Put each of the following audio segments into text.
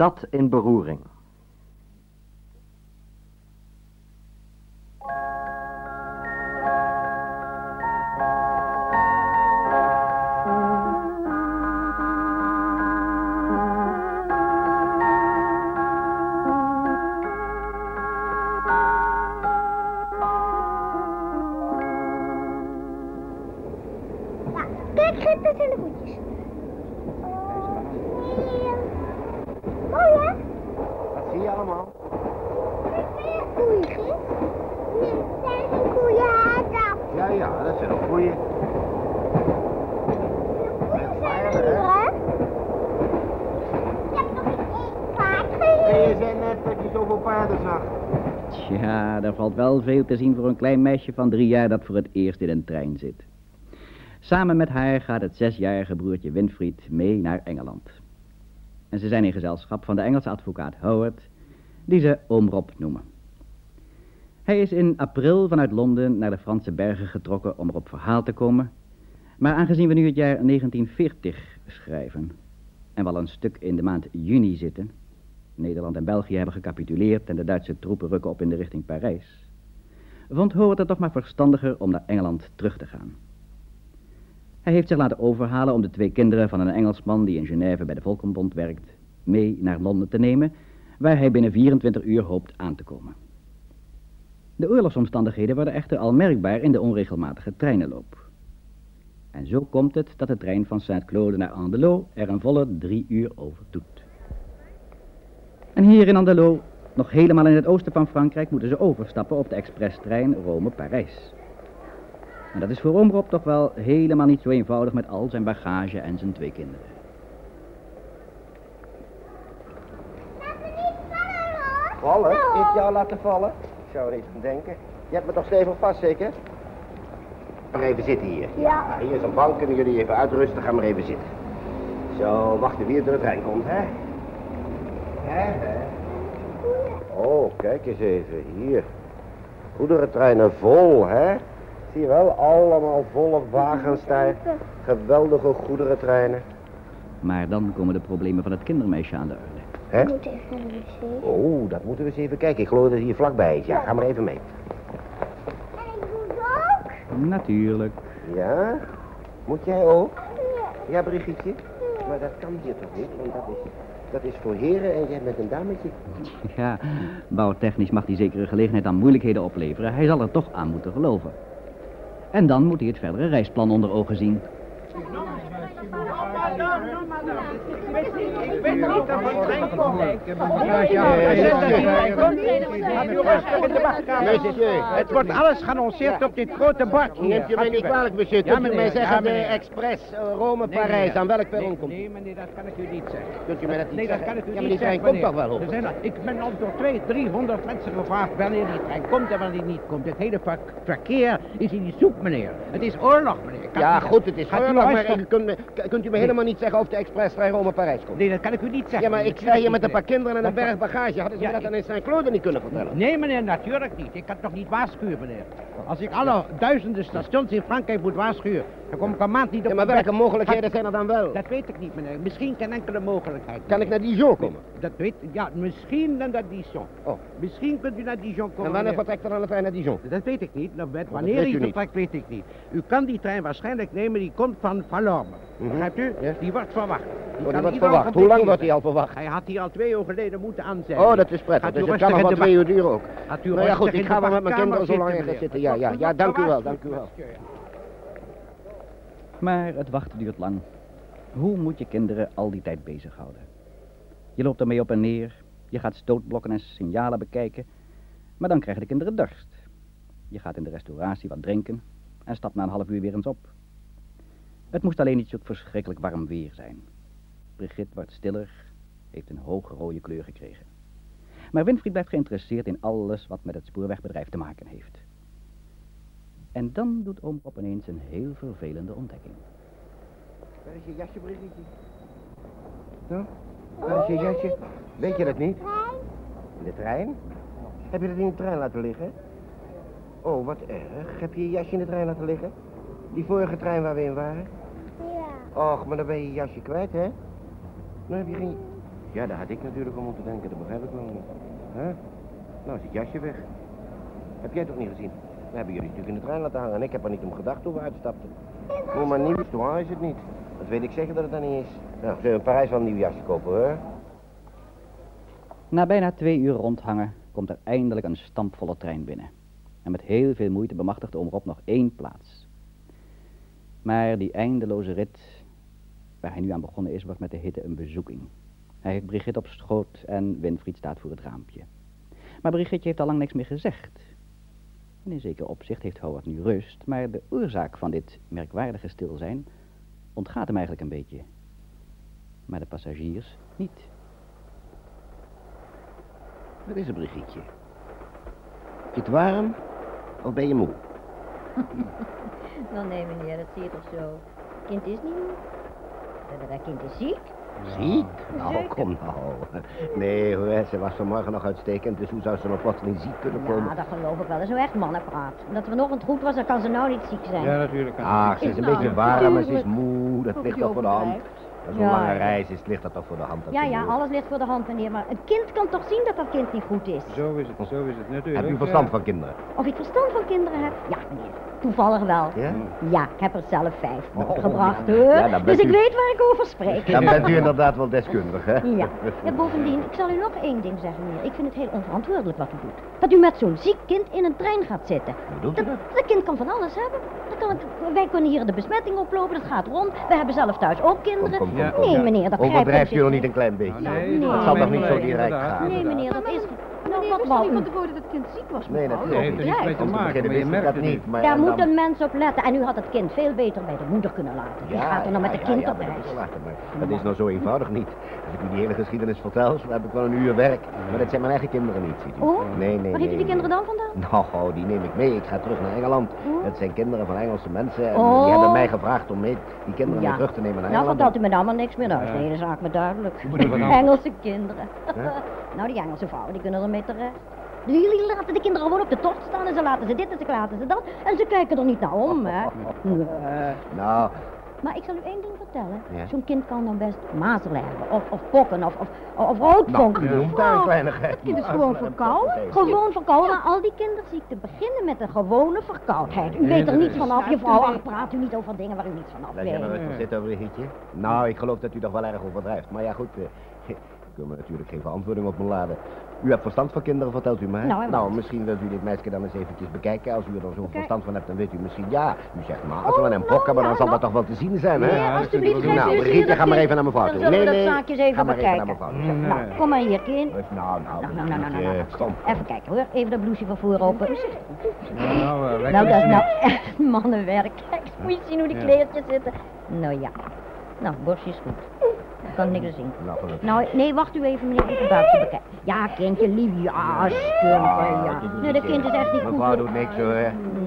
stad in beroering. Te zien voor een klein meisje van drie jaar dat voor het eerst in een trein zit. Samen met haar gaat het zesjarige broertje Winfried mee naar Engeland. En ze zijn in gezelschap van de Engelse advocaat Howard, die ze oom Rob noemen. Hij is in april vanuit Londen naar de Franse bergen getrokken om er op verhaal te komen. Maar aangezien we nu het jaar 1940 schrijven en wel een stuk in de maand juni zitten, Nederland en België hebben gecapituleerd en de Duitse troepen rukken op in de richting Parijs, vond Howard het toch maar verstandiger om naar Engeland terug te gaan. Hij heeft zich laten overhalen om de twee kinderen van een Engelsman die in Genève bij de Volkenbond werkt, mee naar Londen te nemen, waar hij binnen 24 uur hoopt aan te komen. De oorlogsomstandigheden worden echter al merkbaar in de onregelmatige treinenloop. En zo komt het dat de trein van Saint-Claude naar Andelot er een volle drie uur over doet. En hier in Andelot, nog helemaal in het oosten van Frankrijk, moeten ze overstappen op de expresstrein Rome-Parijs. En dat is voor Oom Rob toch wel helemaal niet zo eenvoudig met al zijn bagage en zijn twee kinderen. Vallen? Ik jou laten vallen? Ik zou er niet van denken. Je hebt me toch stevig vast, zeker? Maar even zitten hier. Ja. Hier is een bank, kunnen jullie even uitrusten. Ga maar even zitten. Zo, wachten wie er de trein komt, hè? Hè, hè? Oh, kijk eens even. Hier. Goederentreinen vol, hè? Zie je wel, allemaal volle wagens daar. Geweldige goederentreinen. Maar dan komen de problemen van het kindermeisje aan de orde. Hè? Ik moet even naar de wc. Oh, dat moeten we eens even kijken. Ik geloof dat het hier vlakbij is. Ja, ga maar even mee. En ik moet ook. Natuurlijk. Ja? Moet jij ook? Ja, Brigitte? Maar dat kan hier toch niet, want dat is, dat is voor heren en jij bent een dametje. Ja, bouwtechnisch mag die zekere gelegenheid aan moeilijkheden opleveren. Hij zal er toch aan moeten geloven. En dan moet hij het verdere reisplan onder ogen zien. Monsieur, Het wordt alles geannonceerd op dit grote bord hier. neemt u mij niet kwalijk. Ja, Kunt u mij meneer. zeggen, de meneer. express eh, Rome-Parijs, aan welk perron komt? nee, meneer, dat kan ik u niet zeggen. Kunt u mij dat niet Nee, dat zeggen? kan ik u niet die trein zeggen, komt toch meneer. wel op? Ik ben al door twee, 300 mensen gevraagd wanneer die trein komt en wanneer die niet komt. Het hele ver- verkeer is in die soep, meneer. Het is oorlog, meneer. Ja, niet- goed, het is oorlog, maar kunt, u me helemaal niet zeggen of de expresstrein Rome-Parijs komt? Nee, dat kan ik u niet zeggen. Ja, maar ik sta hier met een paar kinderen en een berg bagage. Hadden ze Ja, me dat dan in zijn Claude niet kunnen vertellen? Nee, meneer, natuurlijk niet. Ik kan toch niet waarschuwen, meneer. Als ik alle duizenden stations in Frankrijk moet waarschuwen, dan kom ik een maand niet op Ja, maar welke mogelijkheden zijn er dan wel? Dat weet ik niet, meneer. Misschien geen enkele mogelijkheid. Kan ik naar Dijon komen? Dat weet Ja, misschien naar Dijon. Oh. Misschien kunt u naar Dijon komen. En wanneer vertrekt er dan de trein naar Dijon? Dat weet ik niet. Nou, met wanneer hij u vertrekt, weet ik niet. U kan die trein waarschijnlijk nemen, die komt van Valorme. Mhm. Begrijpt u? Die wordt verwacht. Die Oh, wordt verwacht. Hoe lang wordt hij al verwacht? Hij had hier al twee uur geleden moeten aanzetten. Oh, dat is prettig. Dus het kan nog in wel twee uur duren ook. Gaat u Nou ja, goed, in ik ga wel met mijn kinderen zo lang meneer. zitten. Ja, ja, ja, dank u wel, dank u wel. Maar het wachten duurt lang. Hoe moet je kinderen al die tijd bezighouden? Je loopt ermee op en neer, je gaat stootblokken en signalen bekijken, maar dan krijgen de kinderen dorst. Je gaat in de restauratie wat drinken en stapt na een half uur weer eens op. Het moest alleen niet zo verschrikkelijk warm weer zijn. Brigitte wordt stiller, heeft een hoge rode kleur gekregen. Maar Winfried blijft geïnteresseerd in alles wat met het spoorwegbedrijf te maken heeft. En dan doet oom op ineens een heel vervelende ontdekking. Waar is je jasje, Brigitte? Nou, waar is je jasje? Weet je dat niet? In de trein? Heb je dat in de trein laten liggen? Oh, wat erg. Heb je je jasje in de trein laten liggen? Die vorige trein waar we in waren? Ja. Och, maar dan ben je je jasje kwijt, hè? Dan heb je geen... Ja, daar had ik natuurlijk om moeten denken, dat begrijp ik wel. Hè? Nou is het jasje weg. Heb jij het ook niet gezien? We hebben jullie natuurlijk in de trein laten hangen en ik heb er niet om gedacht toen we uitstapten. Oh, maar nieuw is het niet. Dat weet ik zeker dat het er niet is. Nou, zullen we in Parijs wel een nieuw jasje kopen, hoor? Na bijna twee uur rondhangen komt er eindelijk een stampvolle trein binnen. En met heel veel moeite bemachtigt Omrop nog één plaats. Maar die eindeloze rit waar hij nu aan begonnen is, wordt met de hitte een bezoeking. Hij heeft Brigitte op schoot en Winfried staat voor het raampje. Maar Brigitte heeft al lang niks meer gezegd. En in zeker opzicht heeft Howard nu rust, maar de oorzaak van dit merkwaardige stilzijn ontgaat hem eigenlijk een beetje. Maar de passagiers niet. Wat is er, Brigietje? Is het warm of ben je moe? Wel nee, meneer, dat zie je toch zo. Kind is niet moe. Dat kind is ziek. Ziek? Nou, kom nou. Nee hoor, ze was vanmorgen nog uitstekend, dus hoe zou ze nog plotseling ziek kunnen komen? Ja, dat geloof ik wel. Dat is zo echt mannenpraat. Dat we nog het goed was, dan kan ze nou niet ziek zijn. Ja, natuurlijk. kan Ach, het ze is een Nou, beetje warm en ze is moe, dat ligt toch voor de hand. Als zo'n Ja, lange reis is, ligt dat toch voor de hand. dat Ja, ja, alles ligt voor de hand, meneer. Maar een kind kan toch zien dat dat kind niet goed is? Zo is het, zo is het natuurlijk. Heb u verstand van kinderen? Of ik verstand van kinderen heb? Ja, meneer. Toevallig wel. Ja? Ja, ik heb er zelf vijf Oh, gebracht, ja. hoor. Ja, dan dus ik weet waar ik over spreek. Dan bent u inderdaad wel deskundig, hè? Ja. ja, bovendien, ik zal u nog één ding zeggen, meneer. Ik vind het heel onverantwoordelijk wat u doet. Dat u met zo'n ziek kind in een trein gaat zitten. Hoe bedoelt u Dat, dat? dat kind kan van alles hebben. Dat kan het, wij kunnen hier de besmetting oplopen, dat gaat rond. We hebben zelf thuis ook kinderen. Kom, kom, kom, kom. Nee, meneer, dat Overdrijft u u nog niet een klein beetje? Nou, nee, Nee. dat Dat zal toch niet zo direct inderdaad, gaan? Nee, meneer, dat is... Nou, wat wou niet u? van tevoren dat het kind ziek was, Nee, mevrouw? natuurlijk Nee, niet. het heeft niks mee te maken, maar je merkt dat het niet. niet. Maar Daar en moet dan- een mens op letten. En u had het kind veel beter bij de moeder kunnen laten. Die gaat er nou met het kind ja, op maar dat reis. maar Dat is nou zo eenvoudig niet. Als ik u die hele geschiedenis vertel, dan heb ik wel een uur werk. Maar dat zijn mijn eigen kinderen niet, ziet u. Oh? Nee, nee, Waar heeft u die nee, kinderen dan vandaan? Nou, oh, die neem ik mee. Ik ga terug naar Engeland. Oh. Dat zijn kinderen van Engelse mensen. En Oh. die hebben mij gevraagd om mee, die kinderen Ja. mee terug te nemen naar Nou, Engeland. vertelt u me nou maar niks meer. Nou, is de hele zaak me duidelijk. nou? Engelse kinderen. Nou, die Engelse vrouwen, die kunnen er mee terecht. Jullie laten de kinderen gewoon op de tocht staan en ze laten ze dit en ze laten ze dat. En ze kijken er niet naar om, hè. Nee. Nou, Maar ik zal u één ding vertellen. Ja. Zo'n kind kan dan best mazelen hebben. Of, of pokken, of, of, of nou, daar een kleinigheid. kind is gewoon verkouden. Gewoon verkouden. Maar al die kinderziekten beginnen met een gewone verkoudheid. U weet er niet vanaf, Nou, juffrouw. nee. Ach, praat u niet over dingen waar u niets van af Laat jij maar weet. rustig zitten, Brigitte. Nou, ik geloof dat u toch wel erg overdrijft. Maar ja, goed, eh, ik wil me natuurlijk geen verantwoording op me laden. U hebt verstand van kinderen, vertelt u mij. Nou, nou misschien wilt u dit meisje dan eens eventjes bekijken. Als u er dan zo'n verstand van hebt, dan weet u misschien ja. U zegt mazelen en Oh, bokken, maar nou, dan zal ja, dat toch wel te zien zijn, hè? Nee, Ja, alsjeblieft, Nou, Brigitte, ga maar even naar mevrouw Dan toe. zullen we Nee, dat nee, zaakjes ga even maar even naar bekijken. mevrouw toe. Nee. Nou, kom maar hier, kind. Nou, nou, Nou, nou, nou, nou, nou. Even kijken hoor. Even dat blouseje van voor open. Nou, nou, eh, Nou, dat is nou echt mannenwerk. Kijk, moet je zien hoe die kleertjes zitten. Nou ja. Nou, borstje is goed. Ik kan niks zien. Nou. Nou, nee, wacht u even, meneer. Even buiten bekijken. Ja, kindje, lief. Ja, stumper, ja. Nee, dat kind is echt niet goed. Mevrouw doet niks hoor.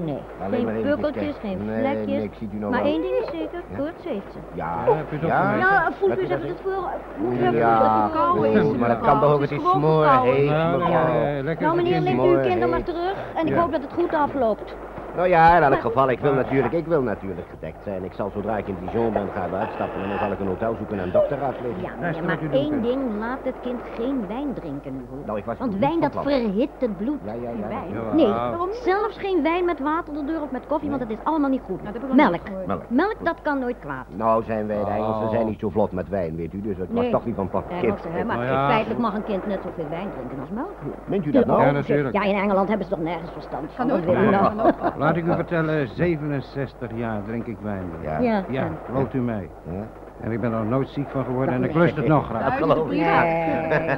Nee, Alleen maar geen pukkeltjes, kijken. geen Nee, vlekjes. niks, ziet u nou maar wel. één ding is zeker, koorts heeft ze. Ja, Ja, heb je het ja. voelt u zich dat het voor... Moet u even Ja, dat het verkouden is. maar dat kan toch ook, het is smoor heet, Nou, nee, mevrouw. nee, Nou, meneer, u uw mooi, kinder maar terug. En ik hoop dat het goed afloopt. Nou ja, in elk geval, ik wil natuurlijk, ik wil natuurlijk gedekt zijn. Ik zal zodra ik in Dijon ben gaan uitstappen en dan zal ik een hotel zoeken en een dokter raadplegen. Ja, meneer, maar één ding, laat het kind geen wijn drinken nu hoor. Nou, ik was Want wijn dat verhit het bloed. Ja, ja, ja. Wijn. Ja, Nee, waarom zelfs geen wijn met water erdoor of met koffie, want dat is allemaal niet goed. Nou, Melk. Melk. Melk, dat kan nooit kwaad. Nou zijn wij, de Engelsen Oh. zijn niet zo vlot met wijn, weet u, dus het was Nee. toch niet van plan. Kind. Engelse, hè, maar Nou ja, feitelijk mag een kind net zoveel wijn drinken als melk. Meent u dat nou? Ja, natuurlijk. Ja, in Engeland hebben ze toch nergens verstand van. Kan ook Laat ik u vertellen, 67 jaar drink ik wijn. Ja. Ja. Ja, gelooft u mij. Ja. En ik ben er nooit ziek van geworden en ik lust het nog Dat graag. geloof ik. Nee.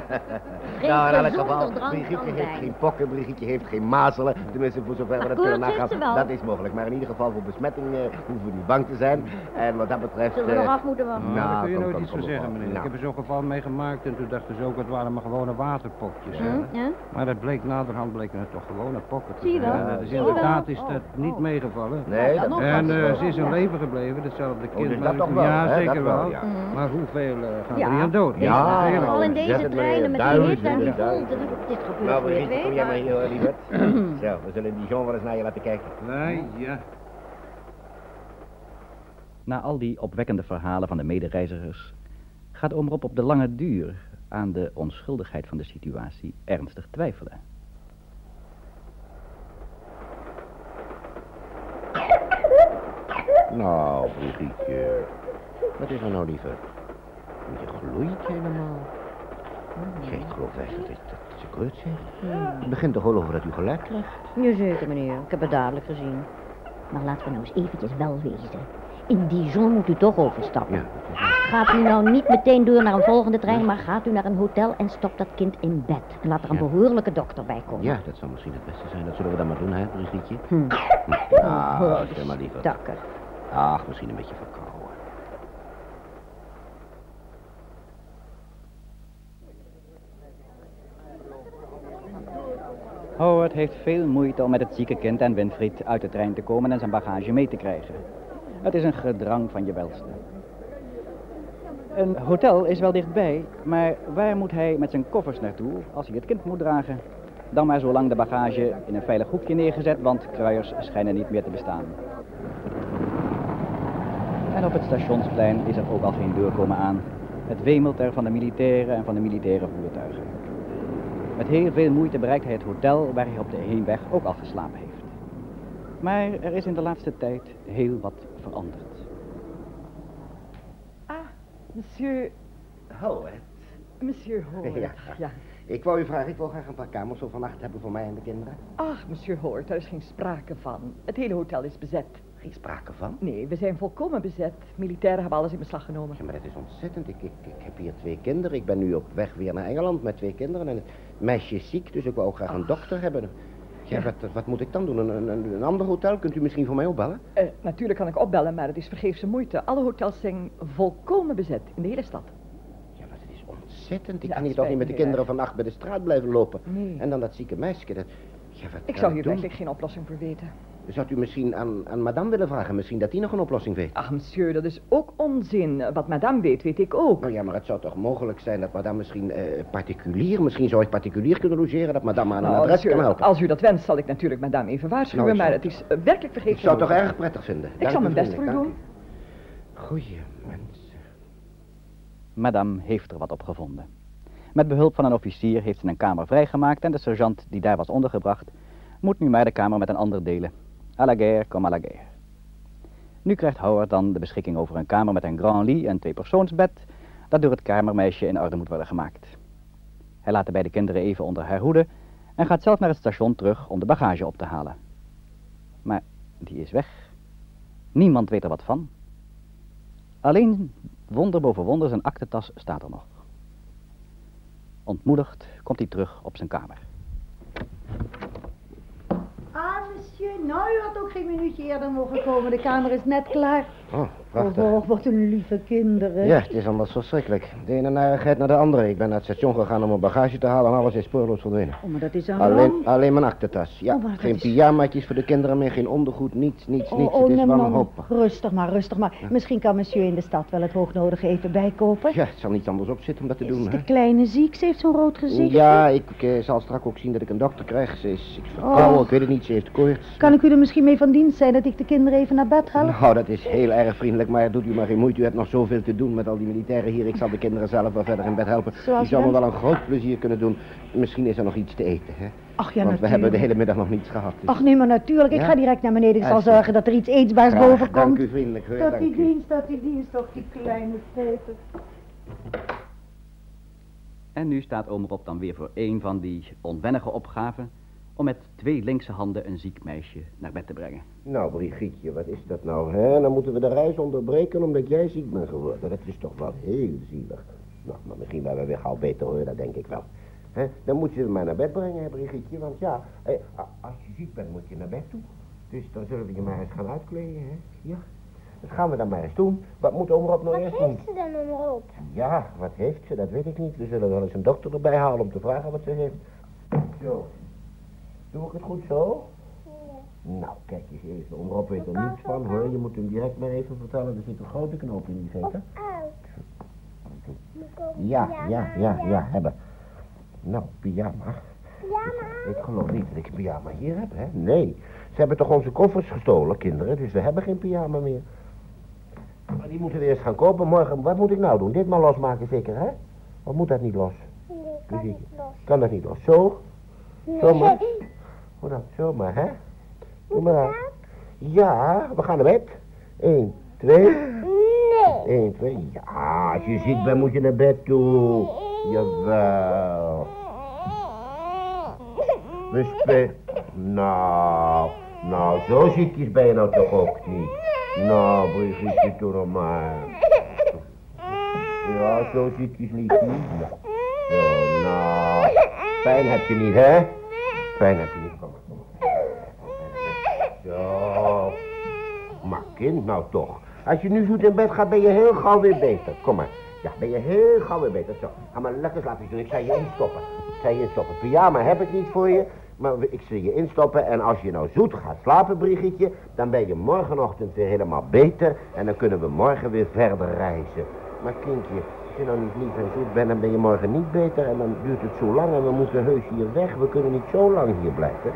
Nou, in elk geval, Brigitte heeft geen pokken, Brigitte heeft geen mazelen. Tenminste, voor zover we dat kunnen nagaan. Dat is mogelijk. Maar in ieder geval voor besmetting eh, hoeven we niet bang te zijn. En wat dat betreft... Zullen we nog eh, af moeten wachten? Nou, daar Nou, kun je kom, nooit iets van zeggen, meneer. Nou. Ik heb er zo'n geval meegemaakt en toen dachten ze ook, het waren maar gewone waterpokjes. hè. Hm? Ja? Maar dat bleek naderhand bleken het toch gewone pokken te Zie je zijn. Dus Zie je wel? inderdaad is Oh, dat niet oh. meegevallen. Nee, dat nog En eh, ze is in leven gebleven, hetzelfde kind. dus maar dat toch ik- wel, Ja, zeker Dat wel, wel. ja. Mhm. Maar hoeveel eh, gaan Ja. er hier aan dood? Ja, Vooral in deze treinen met die duizenden, hitte en die volte. Het is gebeurd Nou, voor je het Brigitte, kom jij maar hier, hoor, lieverd. Zo, we zullen Dijon wel eens naar je laten kijken. Nee, ja. Na al die opwekkende verhalen van de medereizigers gaat Omrop op de lange duur aan de onschuldigheid van de situatie ernstig twijfelen. Nou, Brigitte. Wat is er nou, lieve? Je gloeit helemaal. Ik geloof echt dat, dat ze kut zegt. Het begint toch wel over dat u gelijk krijgt. Jazeker, meneer. Ik heb het dadelijk gezien. Maar laten we nou eens eventjes wel wezen. In Dijon moet u toch overstappen. Ja, is. Gaat u nou niet meteen door naar een volgende trein, maar gaat u naar een hotel en stopt dat kind in bed. En laat er een Ja. behoorlijke dokter bij komen. Ja, dat zal misschien het beste zijn. Dat zullen we dan maar doen, hè, Brigitte? Hm. Ah, stel maar liever. Takker. Ach, misschien een beetje verkouden. Howard heeft veel moeite om met het zieke kind en Winfried uit de trein te komen en zijn bagage mee te krijgen. Het is een gedrang van je welste. Een hotel is wel dichtbij, maar waar moet hij met zijn koffers naartoe als hij het kind moet dragen? Dan maar zolang de bagage in een veilig hoekje neergezet, want kruiers schijnen niet meer te bestaan. En op het stationsplein is er ook al geen doorkomen aan. Het wemelt er van de militairen en van de militaire voertuigen. Met heel veel moeite bereikt hij het hotel waar hij op de heenweg ook al geslapen heeft. Maar er is in de laatste tijd heel wat veranderd. Ah, monsieur, Howard. monsieur Howard. Ja. ja. Ik wou u vragen, ik wil graag een paar kamers voor vannacht hebben voor mij en de kinderen. Ach, monsieur Howard, daar is geen sprake van. Het hele hotel is bezet. Geen sprake van. Nee, we zijn volkomen bezet. Militairen hebben alles in beslag genomen. Ja, maar dat is ontzettend. Ik, ik, ik heb hier twee kinderen. Ik ben nu op weg weer naar Engeland met twee kinderen. En het meisje is ziek, dus ik wou ook graag een dokter hebben. Ja, wat, wat moet ik dan doen? Een, een, een ander hotel? Kunt u misschien voor mij opbellen? Eh, natuurlijk kan ik opbellen, maar het is vergeefse moeite. Alle hotels zijn volkomen bezet in de hele stad. Ja, maar het is ontzettend. Ik Ja, kan hier toch niet met de kinderen erg. vannacht bij de straat blijven lopen. Nee. En dan dat zieke meisje. Dat... Ja, wat Ik zou hier werkelijk geen oplossing voor weten. Zou u misschien aan, aan madame willen vragen? Misschien dat die nog een oplossing weet. Ach, monsieur, dat is ook onzin. Wat madame weet, weet ik ook. Nou ja, maar het zou toch mogelijk zijn dat madame misschien eh, particulier, misschien zou ik particulier kunnen logeren, dat madame aan een Nou, adres kan helpen. als u dat wenst, zal ik natuurlijk madame even waarschuwen, Nou, maar zou- het is eh, werkelijk vergeefse Ik zou het toch erg prettig vinden. Ik Dank zal mijn best voor u doen. Goeie mensen. Madame heeft er wat op gevonden. Met behulp van een officier heeft ze een kamer vrijgemaakt en de sergeant die daar was ondergebracht moet nu maar de kamer met een ander delen. À la guerre comme à la guerre. Nu krijgt Howard dan de beschikking over een kamer met een grand lit en twee persoonsbed dat door het kamermeisje in orde moet worden gemaakt. Hij laat de beide kinderen even onder haar hoede en gaat zelf naar het station terug om de bagage op te halen. Maar die is weg. Niemand weet er wat van. Alleen wonder boven wonder zijn aktentas staat er nog. Ontmoedigd komt hij terug op zijn kamer. Nou, u had ook geen minuutje eerder mogen komen. De kamer is net klaar. Oh, prachtig. Oh, oh, wat een lieve kinderen. Ja, het is anders verschrikkelijk. De ene narigheid naar de andere. Ik ben naar het station gegaan om mijn bagage te halen en alles is spoorloos verdwenen. Oh, maar dat is een Alleen, ramp. alleen mijn aktentas. Ja, Oh, geen is- pyjamaatjes voor de kinderen meer, geen ondergoed, niets, niets, Oh, niets. oh, het is wanhopig. Rustig maar, rustig maar. Misschien kan monsieur in de stad wel het hoognodige even bijkopen. Ja, het zal niet anders op zitten om dat te doen, Is hè? de kleine ziek? Ze heeft zo'n rood gezicht. Ja, ik eh, zal straks ook zien dat ik een dokter krijg. Ze is, ik verkouden, Oh. ik weet het niet, ze heeft koorts. Kan ik u er misschien mee van dienst zijn dat ik de kinderen even naar bed help? Nou, dat is heel erg vriendelijk, maar doet u maar geen moeite. U hebt nog zoveel te doen met al die militairen hier. Ik zal de kinderen zelf wel verder in bed helpen. Zoals u zou me wel een groot plezier kunnen doen. Misschien is er nog iets te eten, hè? Ach ja, Want we hebben de natuurlijk. hele middag nog niets gehad. dus- Ach nee, maar natuurlijk. Ik Ja? ga direct naar beneden. Ik zal zorgen dat er iets eetbaars Graag, boven komt. Dank u vriendelijk, hoor. Dat dank die u. dienst, dat die dienst, toch die kleine Peter. En nu staat oom Rob dan weer voor een van die onwennige opgaven om met twee linkse handen een ziek meisje naar bed te brengen. Nou, Brigitte, wat is dat nou, hè? Dan moeten we de reis onderbreken omdat jij ziek bent geworden. Dat is toch wel heel zielig. Nou, maar misschien wel weer gauw beter hoor, dat denk ik wel. Hè? Dan moet je hem maar naar bed brengen, hè, Brigitte. Want ja, eh, als je ziek bent moet je naar bed toe. Dus dan zullen we je maar eens gaan uitkleden, hè? Ja. Dat gaan we dan maar eens doen. Wat moet oom Rob nou Wat eerst doen? heeft ze dan omroep? Ja, wat heeft ze? Dat weet ik niet. We zullen wel eens een dokter erbij halen om te vragen wat ze heeft. Zo. Doe ik het goed zo? Nou, kijk eens even. Rob weet er niets van, hoor. Je moet hem direct maar even vertellen. Er zit een grote knoop in die zeker? Ja, ja, ja, pyjama ja, hebben. Nou, pyjama. Pyjama? Ik geloof niet dat ik een pyjama hier heb, hè? Nee. Ze hebben toch onze koffers gestolen, kinderen, dus we hebben geen pyjama meer. Maar die moeten we eerst gaan kopen morgen. Wat moet ik nou doen? Dit maar losmaken zeker, hè? Of moet dat niet los? Nee, kan niet los. Kan dat niet los? Zo? Nee. dan? Zo maar, hè? Doe maar aan. Ja, we gaan naar bed. Eén, twee. Nee. Eén, twee. Ja, als je ziek bent moet je naar bed toe. Jawel. We spelen. Nou, nou, zo ziekjes ben je nou toch ook niet. Nou, Brigitte, doe nog maar. Ja, zo ziekjes niet. Zo, nou. Pijn heb je niet, hè? Pijn heb je niet. Kom maar, kom maar. Zo. Maar kind, nou toch. Als je nu zoet in bed gaat, ben je heel gauw weer beter. Kom maar. Ja, ben je heel gauw weer beter. Zo, ga maar lekker slapen. doen. Ik zal je instoppen. Ik zal je instoppen. Pyjama heb ik niet voor je. Maar ik zal je instoppen. En als je nou zoet gaat slapen, Brigitte, dan ben je morgenochtend weer helemaal beter. En dan kunnen we morgen weer verder reizen. Maar kindje, als je nou niet lief en zoet bent, dan ben je morgen niet beter. En dan duurt het zo lang en we moeten heus hier weg. We kunnen niet zo lang hier blijven.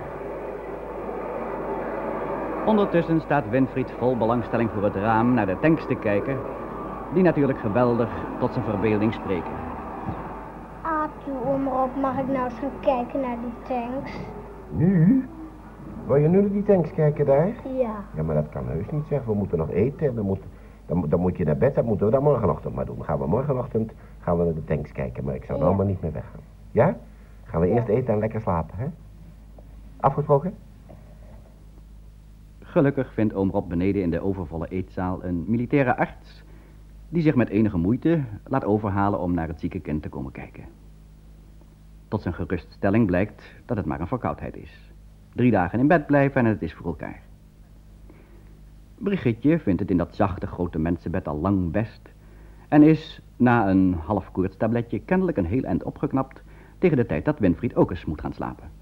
Ondertussen staat Winfried vol belangstelling voor het raam naar de tanks te kijken, die natuurlijk geweldig tot zijn verbeelding spreken. Atu, om erop mag ik nou eens gaan kijken naar die tanks? Nu? Wil je nu naar die tanks kijken daar? Ja. Ja, maar dat kan heus niet zeg. We moeten nog eten en we moeten, dan, dan moet je naar bed. Dat moeten we dan morgenochtend maar doen. Dan gaan we morgenochtend gaan we naar de tanks kijken. Maar ik zou nou Ja. maar niet meer weggaan. Ja? Gaan we Ja. eerst eten en lekker slapen, hè? Afgesproken? Gelukkig vindt oom Rob beneden in de overvolle eetzaal een militaire arts, die zich met enige moeite laat overhalen om naar het zieke kind te komen kijken. Tot zijn geruststelling blijkt dat het maar een verkoudheid is. Drie dagen in bed blijven en het is voor elkaar. Brigitte vindt het in dat zachte grote mensenbed al lang best en is na een half koortstabletje kennelijk een heel eind opgeknapt tegen de tijd dat Winfried ook eens moet gaan slapen.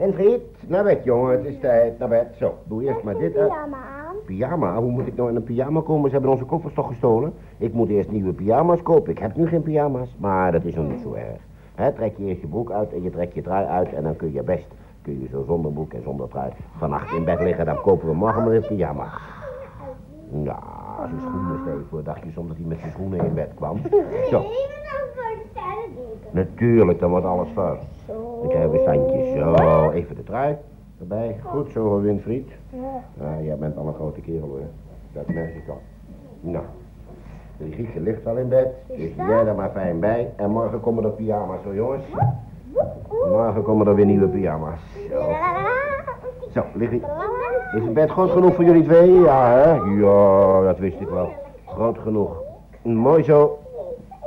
Winfried, naar bed jongen. Het is tijd. Naar bed. Zo, doe eerst maar dit pyjama aan. Pyjama? Hoe moet ik nou in een pyjama komen? Ze hebben onze koffers toch gestolen? Ik moet eerst nieuwe pyjama's kopen. Ik heb nu geen pyjama's, maar dat is nog niet zo erg. Hè, trek je eerst je broek uit en je trekt je trui uit en dan kun je best, kun je zo zonder broek en zonder trui vannacht in bed liggen. Dan kopen we morgen maar een pyjama. Ja, zijn schoenen steeds voor. Dacht je soms dat hij met zijn schoenen in bed kwam? Zo, denk natuurlijk, dan wordt alles vast. Zo. Dan krijgen we standjes. Zo, even de trui erbij. Goed zo, Winfried. Ja. Ja, jij bent al een grote kerel hoor. Dat merk ik al. Nou, Brigitte ligt al in bed. Dus jij er maar fijn bij. En morgen komen er pyjama's hoor jongens. Morgen komen er weer nieuwe pyjama's. Zo, zo lig ik. Is het bed groot genoeg voor jullie twee? Ja hè? Ja, dat wist ik wel. Groot genoeg. Mooi zo.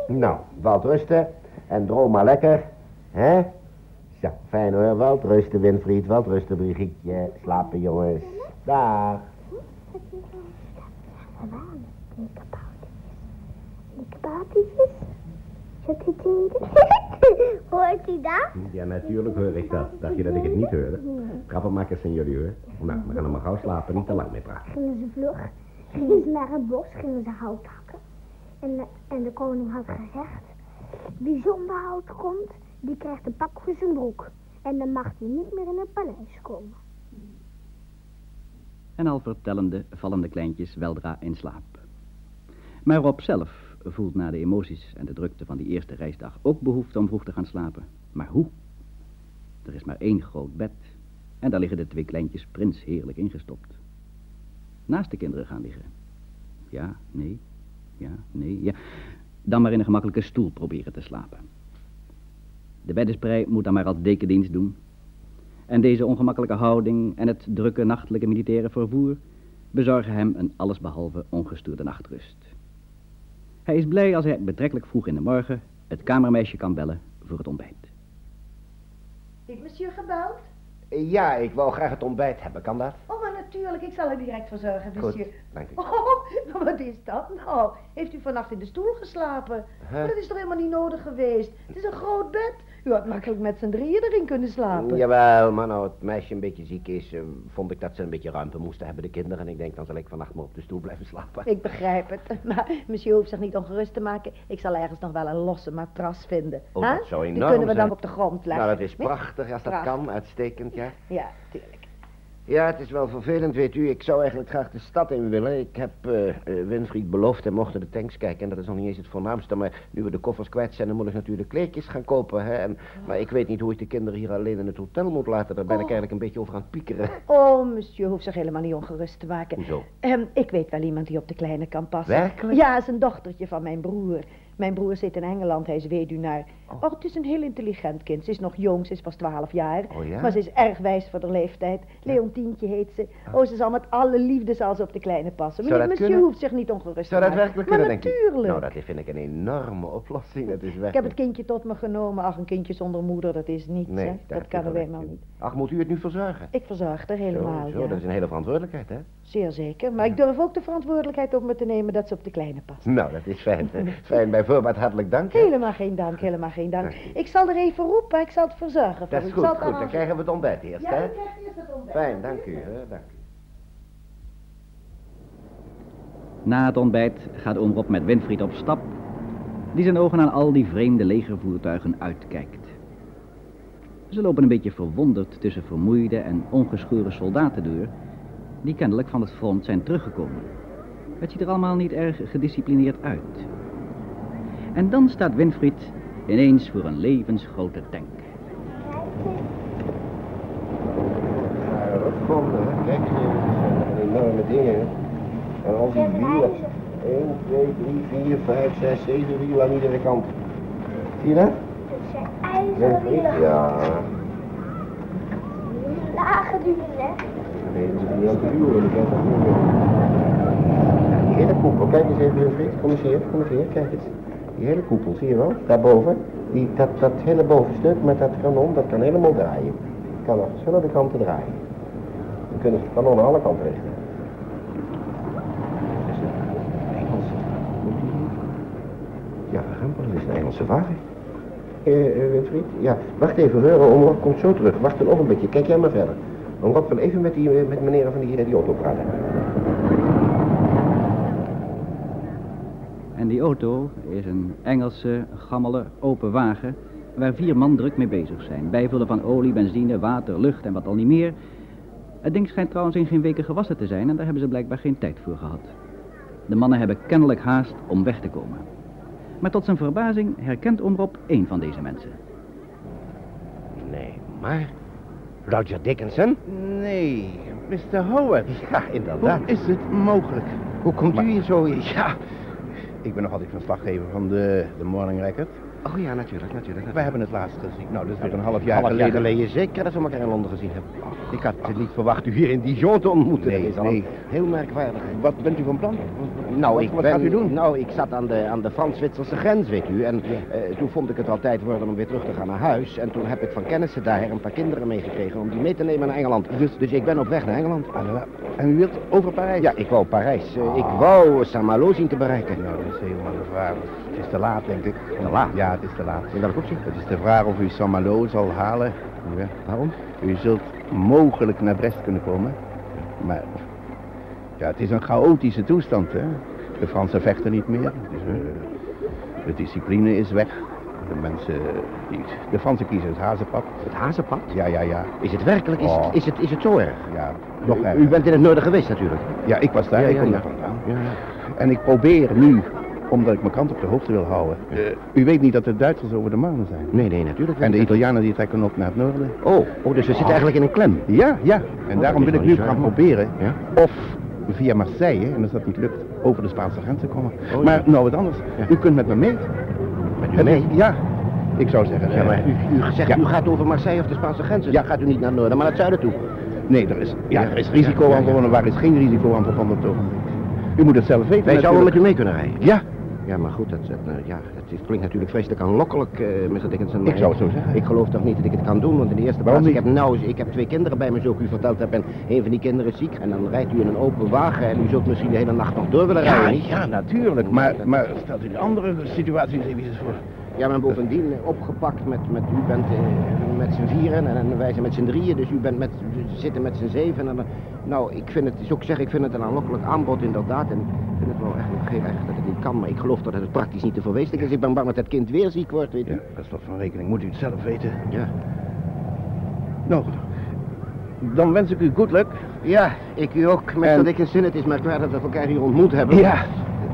Nou, valt rusten. En droom maar lekker. Hè? Zo, fijn hoor. Valt rusten, Winfried. Valt rusten, Brigitte. Slapen, jongens. Dag. Die kaboutertjes. Zet hij tegen? Hoort hij dat? Ja, natuurlijk hoor ik dat. Dacht je dat ik het niet hoorde? Grappenmakers zijn jullie hoor. Nou, we gaan dan maar gauw slapen. Niet te lang mee praten. Gingen ze vlug, gingen ze naar het bos, gingen ze hout hakken. En, de- en de koning had gezegd, wie zonder hout komt, die krijgt een pak voor zijn broek. En dan mag hij niet meer in het paleis komen. En al vertellende vallen de kleintjes weldra in slaap. Maar Rob zelf voelt na de emoties en de drukte van die eerste reisdag ook behoefte om vroeg te gaan slapen. Maar hoe? Er is maar één groot bed en daar liggen de twee kleintjes prins heerlijk ingestopt. Naast de kinderen gaan liggen. Ja, nee, ja, nee, ja. Dan maar in een gemakkelijke stoel proberen te slapen. De beddensprei moet dan maar als dekendienst doen. En deze ongemakkelijke houding en het drukke nachtelijke militaire vervoer bezorgen hem een allesbehalve ongestoorde nachtrust. Hij is blij als hij betrekkelijk vroeg in de morgen het kamermeisje kan bellen voor het ontbijt. Heeft monsieur gebeld? Ja, ik wou graag het ontbijt hebben. Kan dat? Oh, natuurlijk. Ik zal er direct voor zorgen, monsieur. Goed, dank u. Oh, wat is dat nou? Heeft u vannacht in de stoel geslapen? Dat is toch helemaal niet nodig geweest? Het is een groot bed. U had makkelijk met z'n drieën erin kunnen slapen. Jawel, maar nou het meisje een beetje ziek is, eh, vond ik dat ze een beetje ruimte moesten hebben, de kinderen. En ik denk, dan zal ik vannacht maar op de stoel blijven slapen. Ik begrijp het. Maar monsieur hoeft zich niet ongerust te maken. Ik zal ergens nog wel een losse matras vinden. Oh, Hè? dat zou Die enorm kunnen we dan zijn. op de grond leggen. Nou, dat is prachtig als dat Prachtig. kan. Uitstekend, ja. Ja, tuurlijk. Ja, het is wel vervelend, weet u. Ik zou eigenlijk graag de stad in willen. Ik heb eh eh, Winfried beloofd en mochten de tanks kijken. En dat is nog niet eens het voornaamste. Maar nu we de koffers kwijt zijn, dan moet ik natuurlijk kleedjes gaan kopen. Hè? En, maar ik weet niet hoe ik de kinderen hier alleen in het hotel moet laten. Daar ben ik Oh. eigenlijk een beetje over aan het piekeren. Oh, monsieur hoeft zich helemaal niet ongerust te maken. Hoezo? Ehm, ik weet wel iemand die op de kleine kan passen. Werkelijk? Ja, is een dochtertje van mijn broer. Mijn broer zit in Engeland, hij is weduwnaar. Oh. het is een heel intelligent kind. Ze is nog jong, ze is pas 12 jaar. Oh ja? Maar ze is erg wijs voor de leeftijd. Leontientje heet ze. Oh, ze zal met alle liefde zal ze op de kleine passen. Zou Meneer, dat monsieur kunnen? hoeft zich niet ongerust Zou te dat maken. werkelijk maar kunnen, denk ik? natuurlijk. Nou, dat vind ik een enorme oplossing. Dat is werkelijk... Ik heb het kindje tot me genomen. Ach, een kindje zonder moeder, dat is niets, Nee, hè. Dat kan er helemaal niet. Ach, moet u het nu verzorgen? Ik verzorg er helemaal, zo, zo, ja. dat is een hele verantwoordelijkheid, hè? Zeer zeker. Maar ik durf ook de verantwoordelijkheid op me te nemen dat ze op de kleine past. Nou, dat is fijn. fijn, bij voorbaat hartelijk dank. hè. Helemaal geen dank, helemaal geen dank. Ik zal er even roepen, ik zal het verzorgen voor Dat is goed, goed. Dan krijgen we het ontbijt eerst, Ja, hè? krijgt eerst het ontbijt. Fijn, dank u, hè? Dank u. Na het ontbijt gaat oom Rob met Winfried op stap, die zijn ogen aan al die vreemde legervoertuigen uitkijkt. Ze lopen een beetje verwonderd tussen vermoeide en ongeschoren soldaten door, die kennelijk van het front zijn teruggekomen. Het ziet er allemaal niet erg gedisciplineerd uit. En dan staat Winfried ineens voor een levensgrote tank. Ja, dat komt, hè. Kijk, dat enorme dingen. En al die wielen. 1, 2, 3, 4, 5, 6, 7 wielen aan iedere kant. Zie je dat? Het zijn. Ja. Lage wielen. Nee, dat is niet aan dat. Ja, Die hele koepel, kijk eens even, Winfried. Kom eens hier, kom eens hier, kijk eens. Die hele koepel, zie je wel? Daarboven. Die, dat, dat hele bovenstuk met dat kanon, dat kan helemaal draaien. Het kan aan verschillende kanten draaien. Dan kunnen ze het kanon aan alle kanten richten. Is een Engelse. Ja, Rempel, is een Engelse wagen. Eh, eh, Winfried? Ja, wacht even, Heuren, Omroep komt zo terug. Wacht een ogenblikje, kijk jij maar verder. Omroep wil even met, die, eh, met meneer van die, die auto praten. En die auto is een Engelse, gammele, open wagen waar vier man druk mee bezig zijn. Bijvullen van olie, benzine, water, lucht en wat al niet meer. Het ding schijnt trouwens in geen weken gewassen te zijn en daar hebben ze blijkbaar geen tijd voor gehad. De mannen hebben kennelijk haast om weg te komen. Maar tot zijn verbazing herkent Omrob één van deze mensen. Nee, maar... Roger Dickinson? Nee, Mr. Howard. Ja, Hoe inderdaad. is het mogelijk? Hoe komt u hier zo in? Ja, ik ben nog altijd verslaggever van de, de Morning Record. Oh ja, natuurlijk, natuurlijk. Wij hebben het laatst gezien. Nou, dat is weer een half jaar Half geleden. jaar geleden zeker dat we elkaar in Londen gezien hebben. Ik had het niet verwacht u hier in Dijon te ontmoeten. Nee, Dat is al nee. Heel merkwaardig. Wat bent u van plan? Nou, wat, ik wat ben, gaat u doen? Nou, ik zat aan de, aan de Frans-Zwitserse grens, weet u. En eh, toen vond ik het wel tijd worden om weer terug te gaan naar huis. En toen heb ik van kennissen daar een paar kinderen meegekregen om die mee te nemen naar Engeland. Dus, dus ik ben op weg naar Engeland. Ah, En u wilt over Parijs? Ja, ik wou Parijs. Eh, ik wou Saint-Malo zien te bereiken. Nou, dat is helemaal vraag. Het is te laat, denk ik. Te laat? Ja, het is te laat. In welk opzicht? Het is de vraag of u Saint-Malo zal halen. Ja. Waarom? U zult mogelijk naar Brest kunnen komen. Maar ja, het is een chaotische toestand, hè. De Fransen vechten niet meer. Dus, eh, de discipline is weg. De mensen, die, de Fransen kiezen het hazenpad. Het hazenpad? Ja, ja, ja. Is het werkelijk? Is, Oh. het, is, het, is het zo erg? Ja, nog u, erger. u bent in het noorden geweest natuurlijk. Ja, ik was daar. Ja, ik kom daar vandaan. Ja, ja. En ik probeer nu, omdat ik mijn kant op de hoogte wil houden. Eh, u weet niet dat de Duitsers over de Marne zijn. Nee, nee, natuurlijk. En de Italianen die trekken op naar het noorden. Oh, oh, dus we zitten eigenlijk in een klem. Ja, ja. En Oh, daarom wil ik nu gaan proberen Ja? of via Marseille, en als dat niet lukt, over de Spaanse grens te komen. Oh, ja. maar nou wat anders. Ja. U kunt met me mee. Met u mee? Ja. Ik zou zeggen. Ja, eh, maar u, u zegt Ja. u gaat over Marseille of de Spaanse grens. Dus Ja. dan gaat u niet naar het noorden, maar naar het zuiden toe. Nee, er is, ja, er is risico Ja, aan ja. verbonden, waar is geen risico aan verbonden op het ogenblik. U moet het zelf weten. Wij zouden met u mee kunnen rijden. Ja, Ja, maar goed, dat, dat, eh, ja, het, klinkt natuurlijk vreselijk aanlokkelijk, eh Mr. Dickinson. Ik zou het zo zeggen. Ik geloof toch niet dat ik het kan doen, want in de eerste Waarom plaats, ik heb, nou, ik heb twee kinderen bij me, zoals ik u verteld heb, en een van die kinderen is ziek. En dan rijdt u in een open wagen en u zult misschien de hele nacht nog door willen ja, rijden. niet? ja, natuurlijk. Maar, maar stelt u de andere situatie eens even voor. Ja, maar bovendien eh, opgepakt met, met u bent eh, met z'n vieren en, en wij zijn met z'n drieën, dus u bent met, zitten met z'n zeven. En, dan- nou, ik vind het, is ook zeg, ik vind het een aanlokkelijk aanbod inderdaad. En ik vind het wel echt heel erg dat het niet kan, maar ik geloof dat het praktisch niet te verwezenlijken is. Ik ben bang dat het kind weer ziek wordt, weet u. Ja, per slot van rekening moet u het zelf weten. Ja. Nou dan wens ik u goed luck. Ja, ik u ook. Met En- dat ik een zin, het is merkwaardig dat we elkaar hier ontmoet hebben. Ja,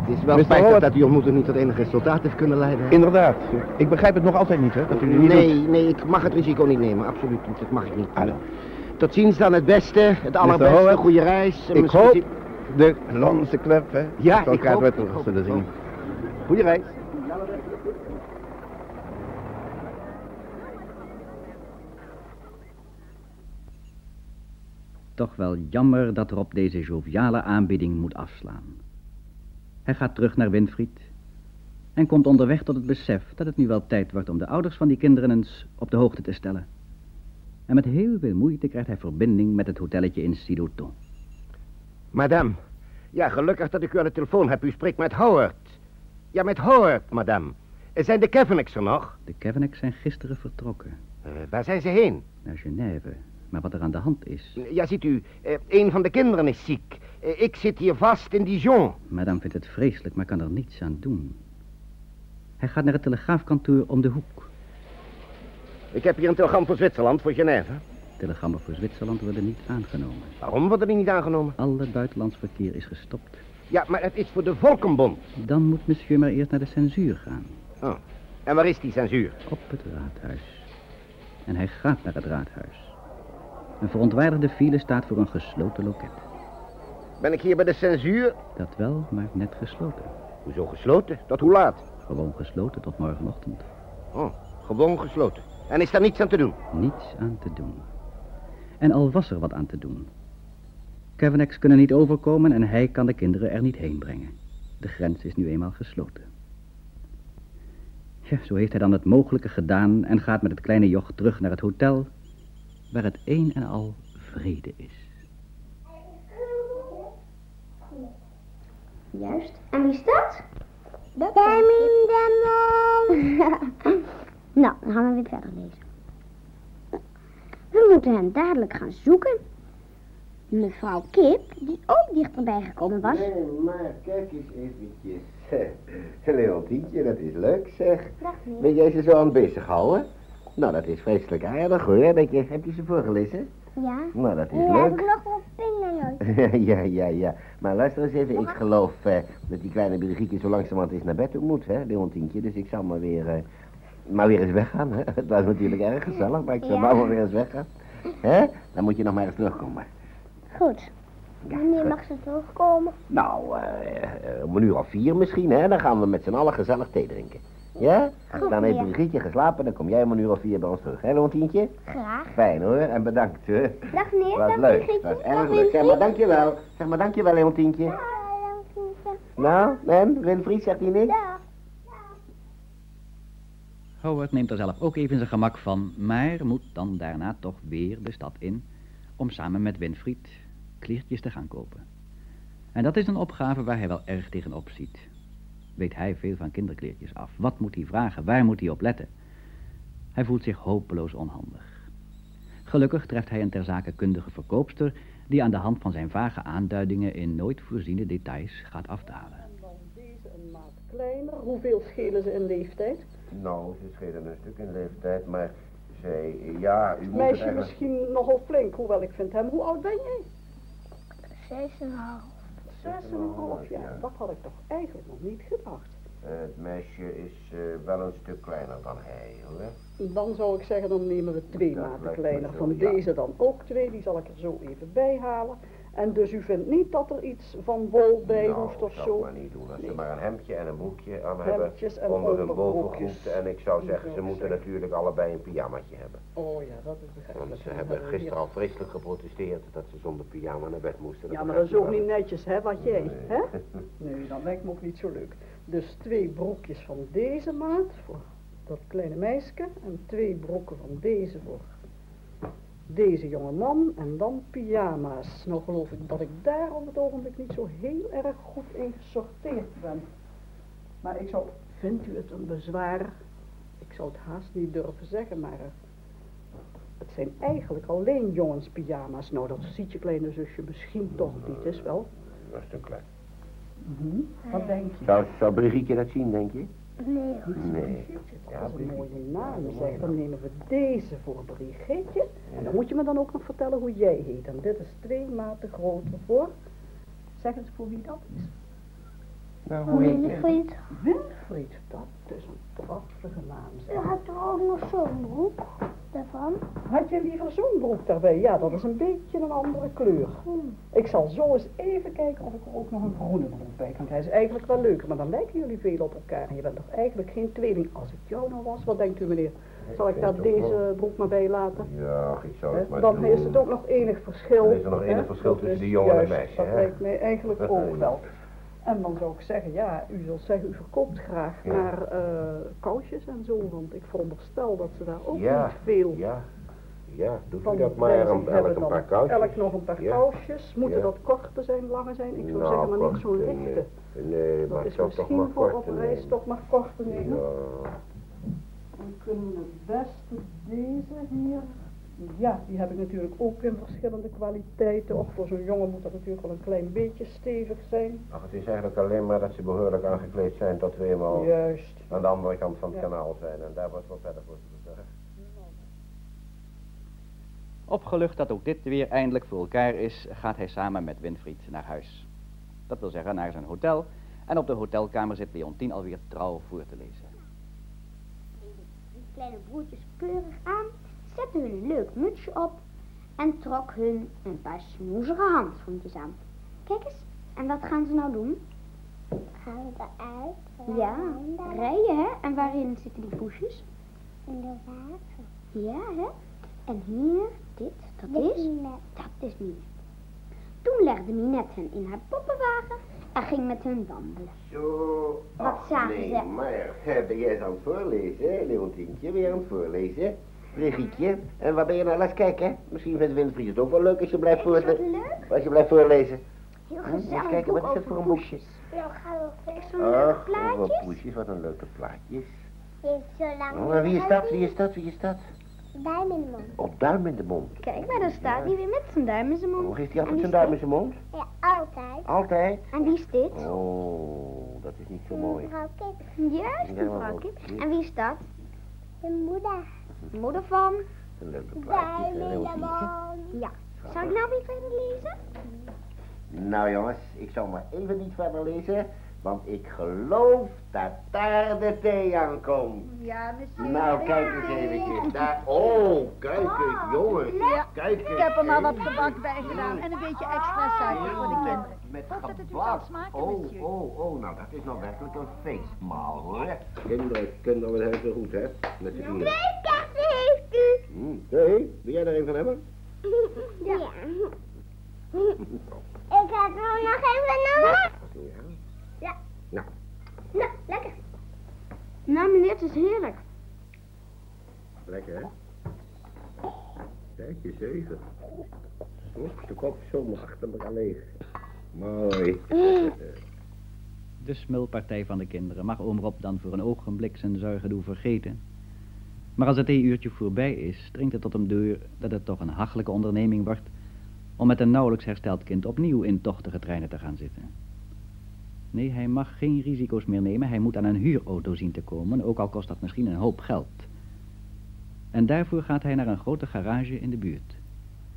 Het is wel Mr. spijtig Howard. dat die ontmoeting niet tot enig resultaat heeft kunnen leiden. inderdaad. Ik begrijp het nog altijd niet, hè, dat u niet nee, doet. nee, ik mag het risico niet nemen. Absoluut niet. Dat mag ik niet. Tot ziens dan het beste, het allerbeste, Howard, goede reis. Ik Misschien hoop zie- de Londense club, hè. Ja, Zal ik elkaar hoop, weer ik terug hoop, zullen zien. Goeie reis. Toch wel jammer dat Rob deze joviale aanbieding moet afslaan. Hij gaat terug naar Winfried en komt onderweg tot het besef dat het nu wel tijd wordt om de ouders van die kinderen eens op de hoogte te stellen. En met heel veel moeite krijgt hij verbinding met het hotelletje in Sidoton. Madame. Ja, gelukkig dat ik u aan de telefoon heb. U spreekt met Howard. Ja, met Howard, madame. Zijn de Kevinicks er nog? De Kevinicks zijn gisteren vertrokken Eh, waar zijn ze heen? naar Genève. Maar wat er aan de hand is... Ja, ziet u, eh, een van de kinderen is ziek. Eh, ik zit hier vast in Dijon. Madame vindt het vreselijk, maar kan er niets aan doen. Hij gaat naar het telegraafkantoor om de hoek. Ik heb hier een telegram voor Zwitserland, voor Genève. Telegrammen voor Zwitserland worden niet aangenomen. Waarom worden die niet aangenomen? Alle buitenlands verkeer is gestopt. Ja, maar het is voor de Volkenbond. Dan moet monsieur maar eerst naar de censuur gaan. Oh. En waar is die censuur? Op het raadhuis. En hij gaat naar het raadhuis. Een verontwaardigde file staat voor een gesloten loket. Ben ik hier bij de censuur? Dat wel, maar net gesloten. Hoezo gesloten? Tot hoe laat? Gewoon gesloten tot morgenochtend. Oh, gewoon gesloten. En is daar niets aan te doen? Niets aan te doen. En al was er wat aan te doen. Kevinex kunnen niet overkomen en hij kan de kinderen er niet heen brengen. De grens is nu eenmaal gesloten. Ja, zo heeft hij dan het mogelijke gedaan en gaat met het kleine joch terug naar het hotel, waar het een en al vrede is. Juist. En wie is dat? Benjamin Demmel. nou, dan gaan we weer verder lezen. We moeten hem dadelijk gaan zoeken. Mevrouw Kip, die ook dichterbij gekomen was. Nee, maar kijk eens eventjes. Leontientje, dat is leuk zeg. Dag meneer. Ben jij ze zo aan het bezighouden? Nou, dat is vreselijk aardig hoor. Dat je, heb je ze voorgelezen? Ja. Nou, dat is heb leuk. ik nog wel pingelen. ja, ja, ja. Maar luister eens even, ik geloof eh, dat die kleine Brigitte zo langzamerhand eens naar bed toe moet, hè, Leontientje. Dus ik zal maar weer, eh, maar weer eens weggaan, hè. Het was natuurlijk erg gezellig, maar ik zal Ja. maar weer eens weggaan. Hè? Dan moet je nog maar eens terugkomen. Goed. Wanneer mag ze terugkomen? Nou, eh, om een uur of vier misschien, hè. Dan gaan we met z'n allen gezellig thee drinken. Ja? Goed, Dan heeft meneer. Brigitte geslapen, dan kom jij om een uur of vier bij ons terug, hè, Leontientje? Graag. Fijn hoor, en bedankt, hè. Dag meneer. Was Dag leuk, Brigitte. was Dag erg leuk. Zeg maar dankjewel. Zeg maar dankjewel, Leontientje. Dag, Winfried. Nou, en Winfried, zegt hij niks? Dag. Howard neemt er zelf ook even zijn gemak van, maar moet dan daarna toch weer de stad in om samen met Winfried kleertjes te gaan kopen. En dat is een opgave waar hij wel erg tegenop ziet. Weet hij veel van kinderkleertjes af? Wat moet hij vragen? Waar moet hij op letten? Hij voelt zich hopeloos onhandig. Gelukkig treft hij een ter zake kundige verkoopster die aan de hand van zijn vage aanduidingen in nooit voorziene details gaat afdalen. Dan deze een maat kleiner. Hoeveel schelen ze in leeftijd? Nou, ze schelen een stuk in leeftijd, maar zij, ja, u moet het Meisje eigenlijk... misschien nogal flink, hoewel ik vind hem. Hoe oud ben jij? Zes en een half. Zes en een half jaar. Dat had ik toch eigenlijk nog niet gedacht. Het meisje is eh, wel een stuk kleiner dan hij, hoor. Dan zou ik zeggen, dan nemen we twee Dat maten kleiner. zo, Van ja. deze dan ook twee, die zal ik er zo even bij halen. En dus u vindt niet dat er iets van wol bij nou, hoeft of zou zo? ik maar niet doen. Als ze maar een hemdje en een broekje aan Hemdjes hebben onder hun bovengoed. En ik zou zeggen, ze moeten zeggen. natuurlijk allebei een pyjamaatje hebben. Oh ja, dat is begrijpelijk. Want ze hebben gisteren al vreselijk geprotesteerd dat ze zonder pyjama naar bed moesten. Ja, maar dat is ook niet netjes, hè, wat jij, Nee. hè? Nee, dat lijkt me ook niet zo leuk. Dus twee broekjes van deze maat voor dat kleine meisje en twee broeken van deze voor deze jonge man en dan pyjama's. Nou geloof ik dat ik daar op het ogenblik niet zo heel erg goed in gesorteerd ben. Maar ik zou, vindt u het een bezwaar? Ik zou het haast niet durven zeggen, maar eh, het zijn eigenlijk alleen jongenspyjama's. Nou, dat ziet je kleine zusje misschien toch niet, is wel. Dat is te klein. Wat denk je? Zou, zou Brigitte dat zien, denk je? Nee, Nee. Dat is een mooie naam. Zeg, dan nemen we deze voor Brigitte. En dan moet je me dan ook nog vertellen hoe jij heet. En dit is twee maten groter voor. Zeg eens voor wie dat is. Nou, hoe heet je? Winfried. Winfried, dat is een prachtige naam. Je Zeg. had er ook nog zo'n broek daarvan. Had je liever zo'n broek daarbij? Ja, dat is een beetje een andere kleur. Ik zal zo eens even kijken of ik er ook nog een groene broek bij kan krijgen. Is eigenlijk wel leuker, maar dan lijken jullie veel op elkaar. En je bent toch eigenlijk geen tweeling. Als ik jou nou was, wat denkt u meneer? Zal ik daar het ook deze broek maar bij laten? Ja, ik zou het maar Dan doen. is het ook nog enig verschil. Dan is er nog hè? enig verschil tussen die jongen en meisje, Dat lijkt mij eigenlijk ook wel. En dan zou ik zeggen, ja, u zult zeggen, u verkoopt graag Ja. naar eh, kousjes en zo, want ik veronderstel dat ze daar ook Ja, niet veel Ja, ja, doet u dat maar, elk een paar kousjes. Elk nog een paar Ja. kousjes. Moeten dat korte zijn, lange zijn? Ik zou Nou, zeggen, maar niet zo'n lichte. Nee, Dat maar ik is zou toch maar misschien voor op reis toch maar korte nemen. Dan kunnen we het beste deze hier. Ja, die heb ik natuurlijk ook in verschillende kwaliteiten. Ook voor zo'n jongen moet dat natuurlijk wel een klein beetje stevig zijn. ach, het is eigenlijk alleen maar dat ze behoorlijk aangekleed zijn tot we eenmaal Juist. aan de andere kant van het Ja. kanaal zijn. En daar wordt wel verder voor te zorgen. Opgelucht dat ook dit weer eindelijk voor elkaar is, gaat hij samen met Winfried naar huis. Dat wil zeggen naar zijn hotel. En op de hotelkamer zit Leontien alweer trouw voor te lezen. Die kleine broertjes keurig aan, zette hun een leuk mutsje op en trok hun een paar snoezige handschoentjes aan. Kijk eens, en wat gaan ze nou doen? Gaan we eruit? Ja, rijden hè? En waarin zitten die poesjes? In de wagen. Ja hè? En hier, dit, dat Dit is, net. dat is Minette. Toen legde Minette hen in haar poppenwagen en ging met hun wandelen. Zo. Wat zagen nee, ze? maar ben jij eens aan het voorlezen, hè, Leontientje? Ben je aan het voorlezen? Brigietje, en waar ben je nou? Laat eens kijken. Misschien vindt Winfried het ook wel leuk als je blijft, voorlezen. leuk? als je blijft voorlezen. Heel Hm, Eens gezellig kijken, wat is dat voor een boekje? Nou gaan we verder. Zo'n leuke oh, plaatjes. poesjes, wat een leuke plaatjes. Heeft zo lang Oh, wie is dat? Wie is dat? Wie is dat? Duim in de mond. Op duim in de mond. Kijk, maar daar staat hij weer met zijn duim in zijn mond. Oh, heeft hij altijd zijn duim in zijn mond? Ja, altijd. Altijd? En wie is dit? Oh, dat is niet zo mooi. Mevrouw Kip, Juist, Ja, mevrouw Kip. En wie is dat? de moeder. Moeder van... Een leuke plaatjes. Ja. Zou ik nou weer verder lezen? Nou jongens, ik zal maar even niet verder lezen, want ik geloof dat daar de thee aankomt. Ja, misschien. Nou, kijk eens eventjes. Daar. Oh, kijk eens, jongens. Kijk eens. Ik heb er maar wat gebak bij gedaan en een beetje extra suiker voor de kinderen. Met Hoop dat het u gebak. Oh, monsieur. oh, oh, nou dat is nou werkelijk een feestmaal hoor. Kinderen, kinderen, we hebben zo goed hè, met z'n vieren. Kaarten heeft u. Hmm, thee, wil jij er een van hebben? Ja. Ik heb er nog even nodig. Nou, lekker. Nou, meneer, het is heerlijk. lekker hè? Kijk eens even. Oep, de kop zomaar achter elkaar leeg. Mooi. De smulpartij van de kinderen mag oom Rob dan voor een ogenblik zijn zorgen vergeten. Maar als het theeuurtje voorbij is, dringt het tot hem door dat het toch een hachelijke onderneming wordt om met een nauwelijks hersteld kind opnieuw in tochtige treinen te gaan zitten. Nee, hij mag geen risico's meer nemen. Hij moet aan een huurauto zien te komen, ook al kost dat misschien een hoop geld. En daarvoor gaat hij naar een grote garage in de buurt.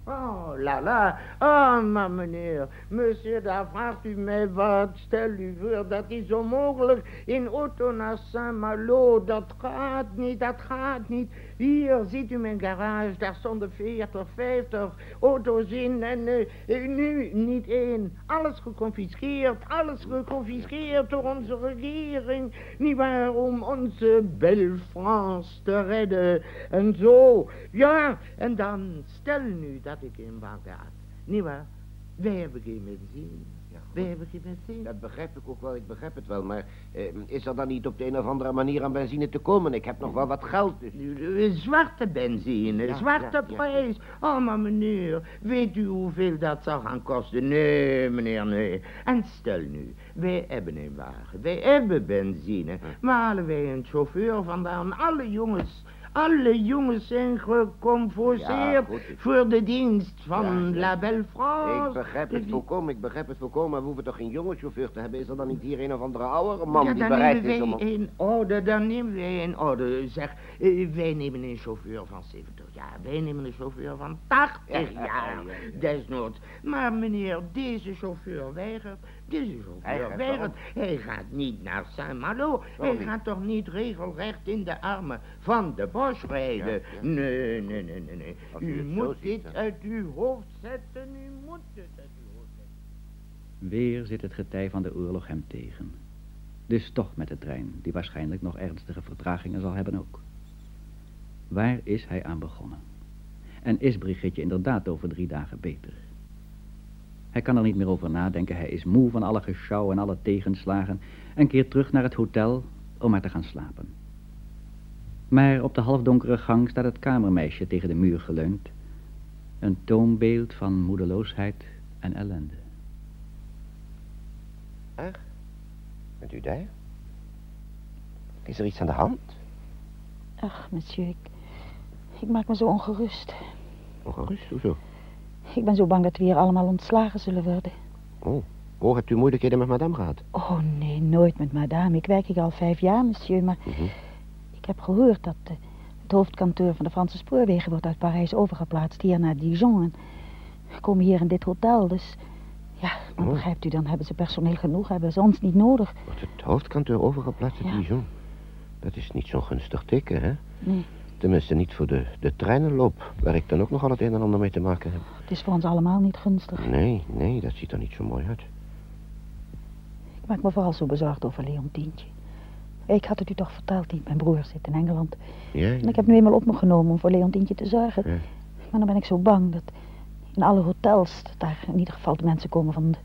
Oh, la la. Oh, maar meneer. Monsieur, daar vraagt u mij wat. Stel u voor, dat is onmogelijk. In auto naar Saint-Malo. Dat gaat niet, dat gaat niet. Hier, ziet u mijn garage. Daar stonden 40, 50 auto's in. En eh, eh, nu niet één. Alles geconfiskeerd. Alles geconfiskeerd door onze regering. Niet waar, om onze belle France te redden. En zo. Ja, en dan stel nu dat ik in Bagdad. Niet waar? Wij hebben geen benzine. Wij hebben geen benzine. Dat begrijp ik ook wel, ik begrijp het wel, maar eh, is er dan niet op de een of andere manier aan benzine te komen? Ik heb nog wel wat geld, dus... Nu, de Zwarte benzine, Ja, zwarte ja, ja. prijs. Oh, maar meneer, weet u hoeveel dat zal gaan kosten? Nee, meneer, nee. En stel nu, wij hebben een wagen, wij hebben benzine. Maar halen wij een chauffeur vandaan, alle jongens, Alle jongens zijn geconforceerd Ja, voor de dienst van Ja. La Belle France. Ik begrijp het volkomen, ik begrijp het volkomen, maar we hoeven toch geen jonge chauffeur te hebben? Is er dan niet hier een of andere oudere man ja, die bereid is om... een orde, dan nemen wij een orde. Zeg, eh, wij nemen een chauffeur van 70 jaar. Wij nemen een chauffeur van 80 Ja, ja, jaar. ja, ja. Desnoods. Maar meneer, deze chauffeur weigert. Chauffeur gaat weigert. Hij gaat niet naar Saint-Malo. Hij niet? gaat toch niet regelrecht in de armen van de Bosch rijden. Ja, ja. Nee, nee, nee, nee, nee. U moet ziet, dit uit uw hoofd zetten. U moet het uit uw hoofd zetten. Weer zit het getij van de oorlog hem tegen. Dus toch met de trein, die waarschijnlijk nog ernstige vertragingen zal hebben ook. Waar is hij aan begonnen? En is Brigitte inderdaad over drie dagen beter? Hij kan er niet meer over nadenken, hij is moe van alle geschouw en alle tegenslagen en keert terug naar het hotel om maar te gaan slapen. Maar op de halfdonkere gang staat het kamermeisje tegen de muur geleund. Een toonbeeld van moedeloosheid en ellende. Ach, bent u daar? Is er iets aan de hand? Ach, monsieur, ik, ik maak me zo ongerust. Ongerust, hoezo? Ik ben zo bang dat we hier allemaal ontslagen zullen worden. Oh, oh, hebt u moeilijkheden met madame gehad? Oh nee, nooit met madame. Ik werk hier al vijf jaar, monsieur, maar Mhm. ik heb gehoord dat eh, het hoofdkantoor van de Franse spoorwegen wordt uit Parijs overgeplaatst hier naar Dijon. En we komen hier in dit hotel, dus ja, Oh. begrijpt u, dan hebben ze personeel genoeg, hebben ze ons niet nodig. Wordt het hoofdkantoor overgeplaatst in Ja. Dijon? Dat is niet zo'n gunstig teken, hè? Nee, Tenminste niet voor de, de treinenloop, waar ik dan ook nogal het een en ander mee te maken heb. het is voor ons allemaal niet gunstig. Nee, nee, dat ziet er niet zo mooi uit. Ik maak me vooral zo bezorgd over Leontientje. Ik had het u toch verteld, die mijn broer zit in Engeland. Ja, En ik heb nu eenmaal op me genomen om voor Leontientje te zorgen. Ja. Maar dan ben ik zo bang dat in alle hotels, dat daar in ieder geval de mensen komen van, de,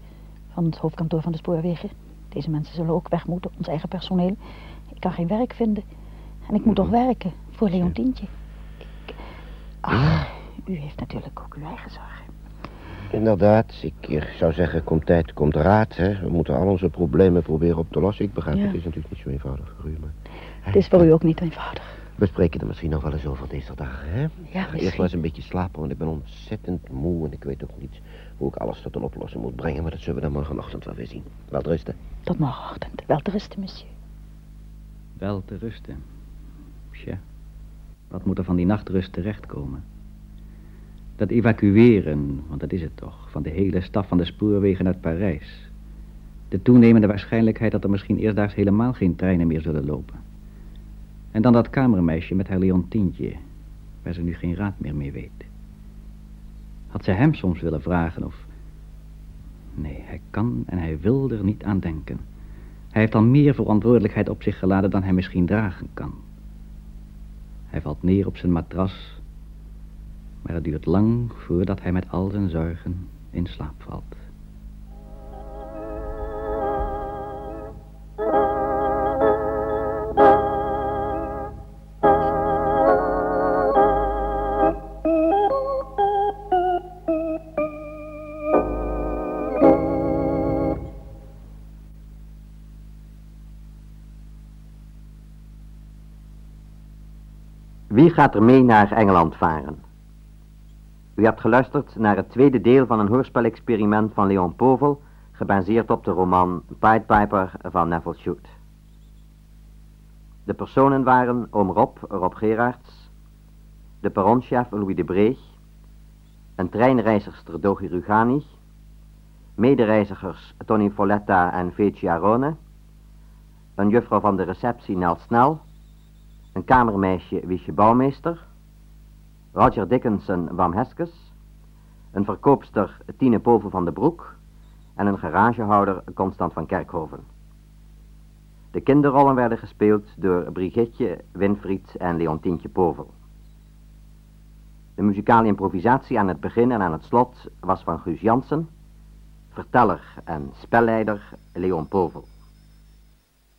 van het hoofdkantoor van de spoorwegen. Deze mensen zullen ook weg moeten, ons eigen personeel. Ik kan geen werk vinden. En ik moet toch werken voor Leontientje. Ik... Ach, u heeft natuurlijk ook uw eigen zorgen. Inderdaad, ik eh, zou zeggen, komt tijd, komt raad, hè. We moeten al onze problemen proberen op te lossen. Ik begrijp, Ja. het is natuurlijk niet zo eenvoudig voor u, maar... Het is voor u ook niet eenvoudig. We spreken er misschien nog wel eens over deze dagen, hè? Ja, Eerst maar misschien. eens een beetje slapen, want ik ben ontzettend moe en ik weet ook niet hoe ik alles tot een oplossing moet brengen, maar dat zullen we dan morgenochtend wel weer zien. Wel rusten. Tot morgenochtend. Wel te rusten, monsieur. Wel te rusten. Wat moet er van die nachtrust terechtkomen? Dat evacueren, want dat is het toch, van de hele staf van de spoorwegen uit Parijs. De toenemende waarschijnlijkheid dat er misschien eerstdaags helemaal geen treinen meer zullen lopen. En dan dat kamermeisje met haar Leontientje, waar ze nu geen raad meer mee weet. Had ze hem soms willen vragen of... Nee, hij kan en hij wil er niet aan denken. Hij heeft al meer verantwoordelijkheid op zich geladen dan hij misschien dragen kan. Hij valt neer op zijn matras, maar het duurt lang voordat hij met al zijn zorgen in slaap valt. Gaat er mee naar Engeland varen? U hebt geluisterd naar het tweede deel van een hoorspelexperiment van Leon Povel, gebaseerd op de roman Pied Piper van Neville Shute. De personen waren oom Rob, Rob Gerards, de perronchef Louis de Breeg, een treinreizigster Dogi Rugani, medereizigers Tony Folletta en Veci Arone, een juffrouw van de receptie Nel Snel, een kamermeisje Wiesje Bouwmeester, Roger Dickinson Wam Heskes, een verkoopster Tine Povel van de Broek en een garagehouder Constant van Kerkhoven. De kinderrollen werden gespeeld door Brigitte, Winfried en Leontientje Povel. De muzikale improvisatie aan het begin en aan het slot was van Guus Jansen, verteller en spelleider Leon Povel.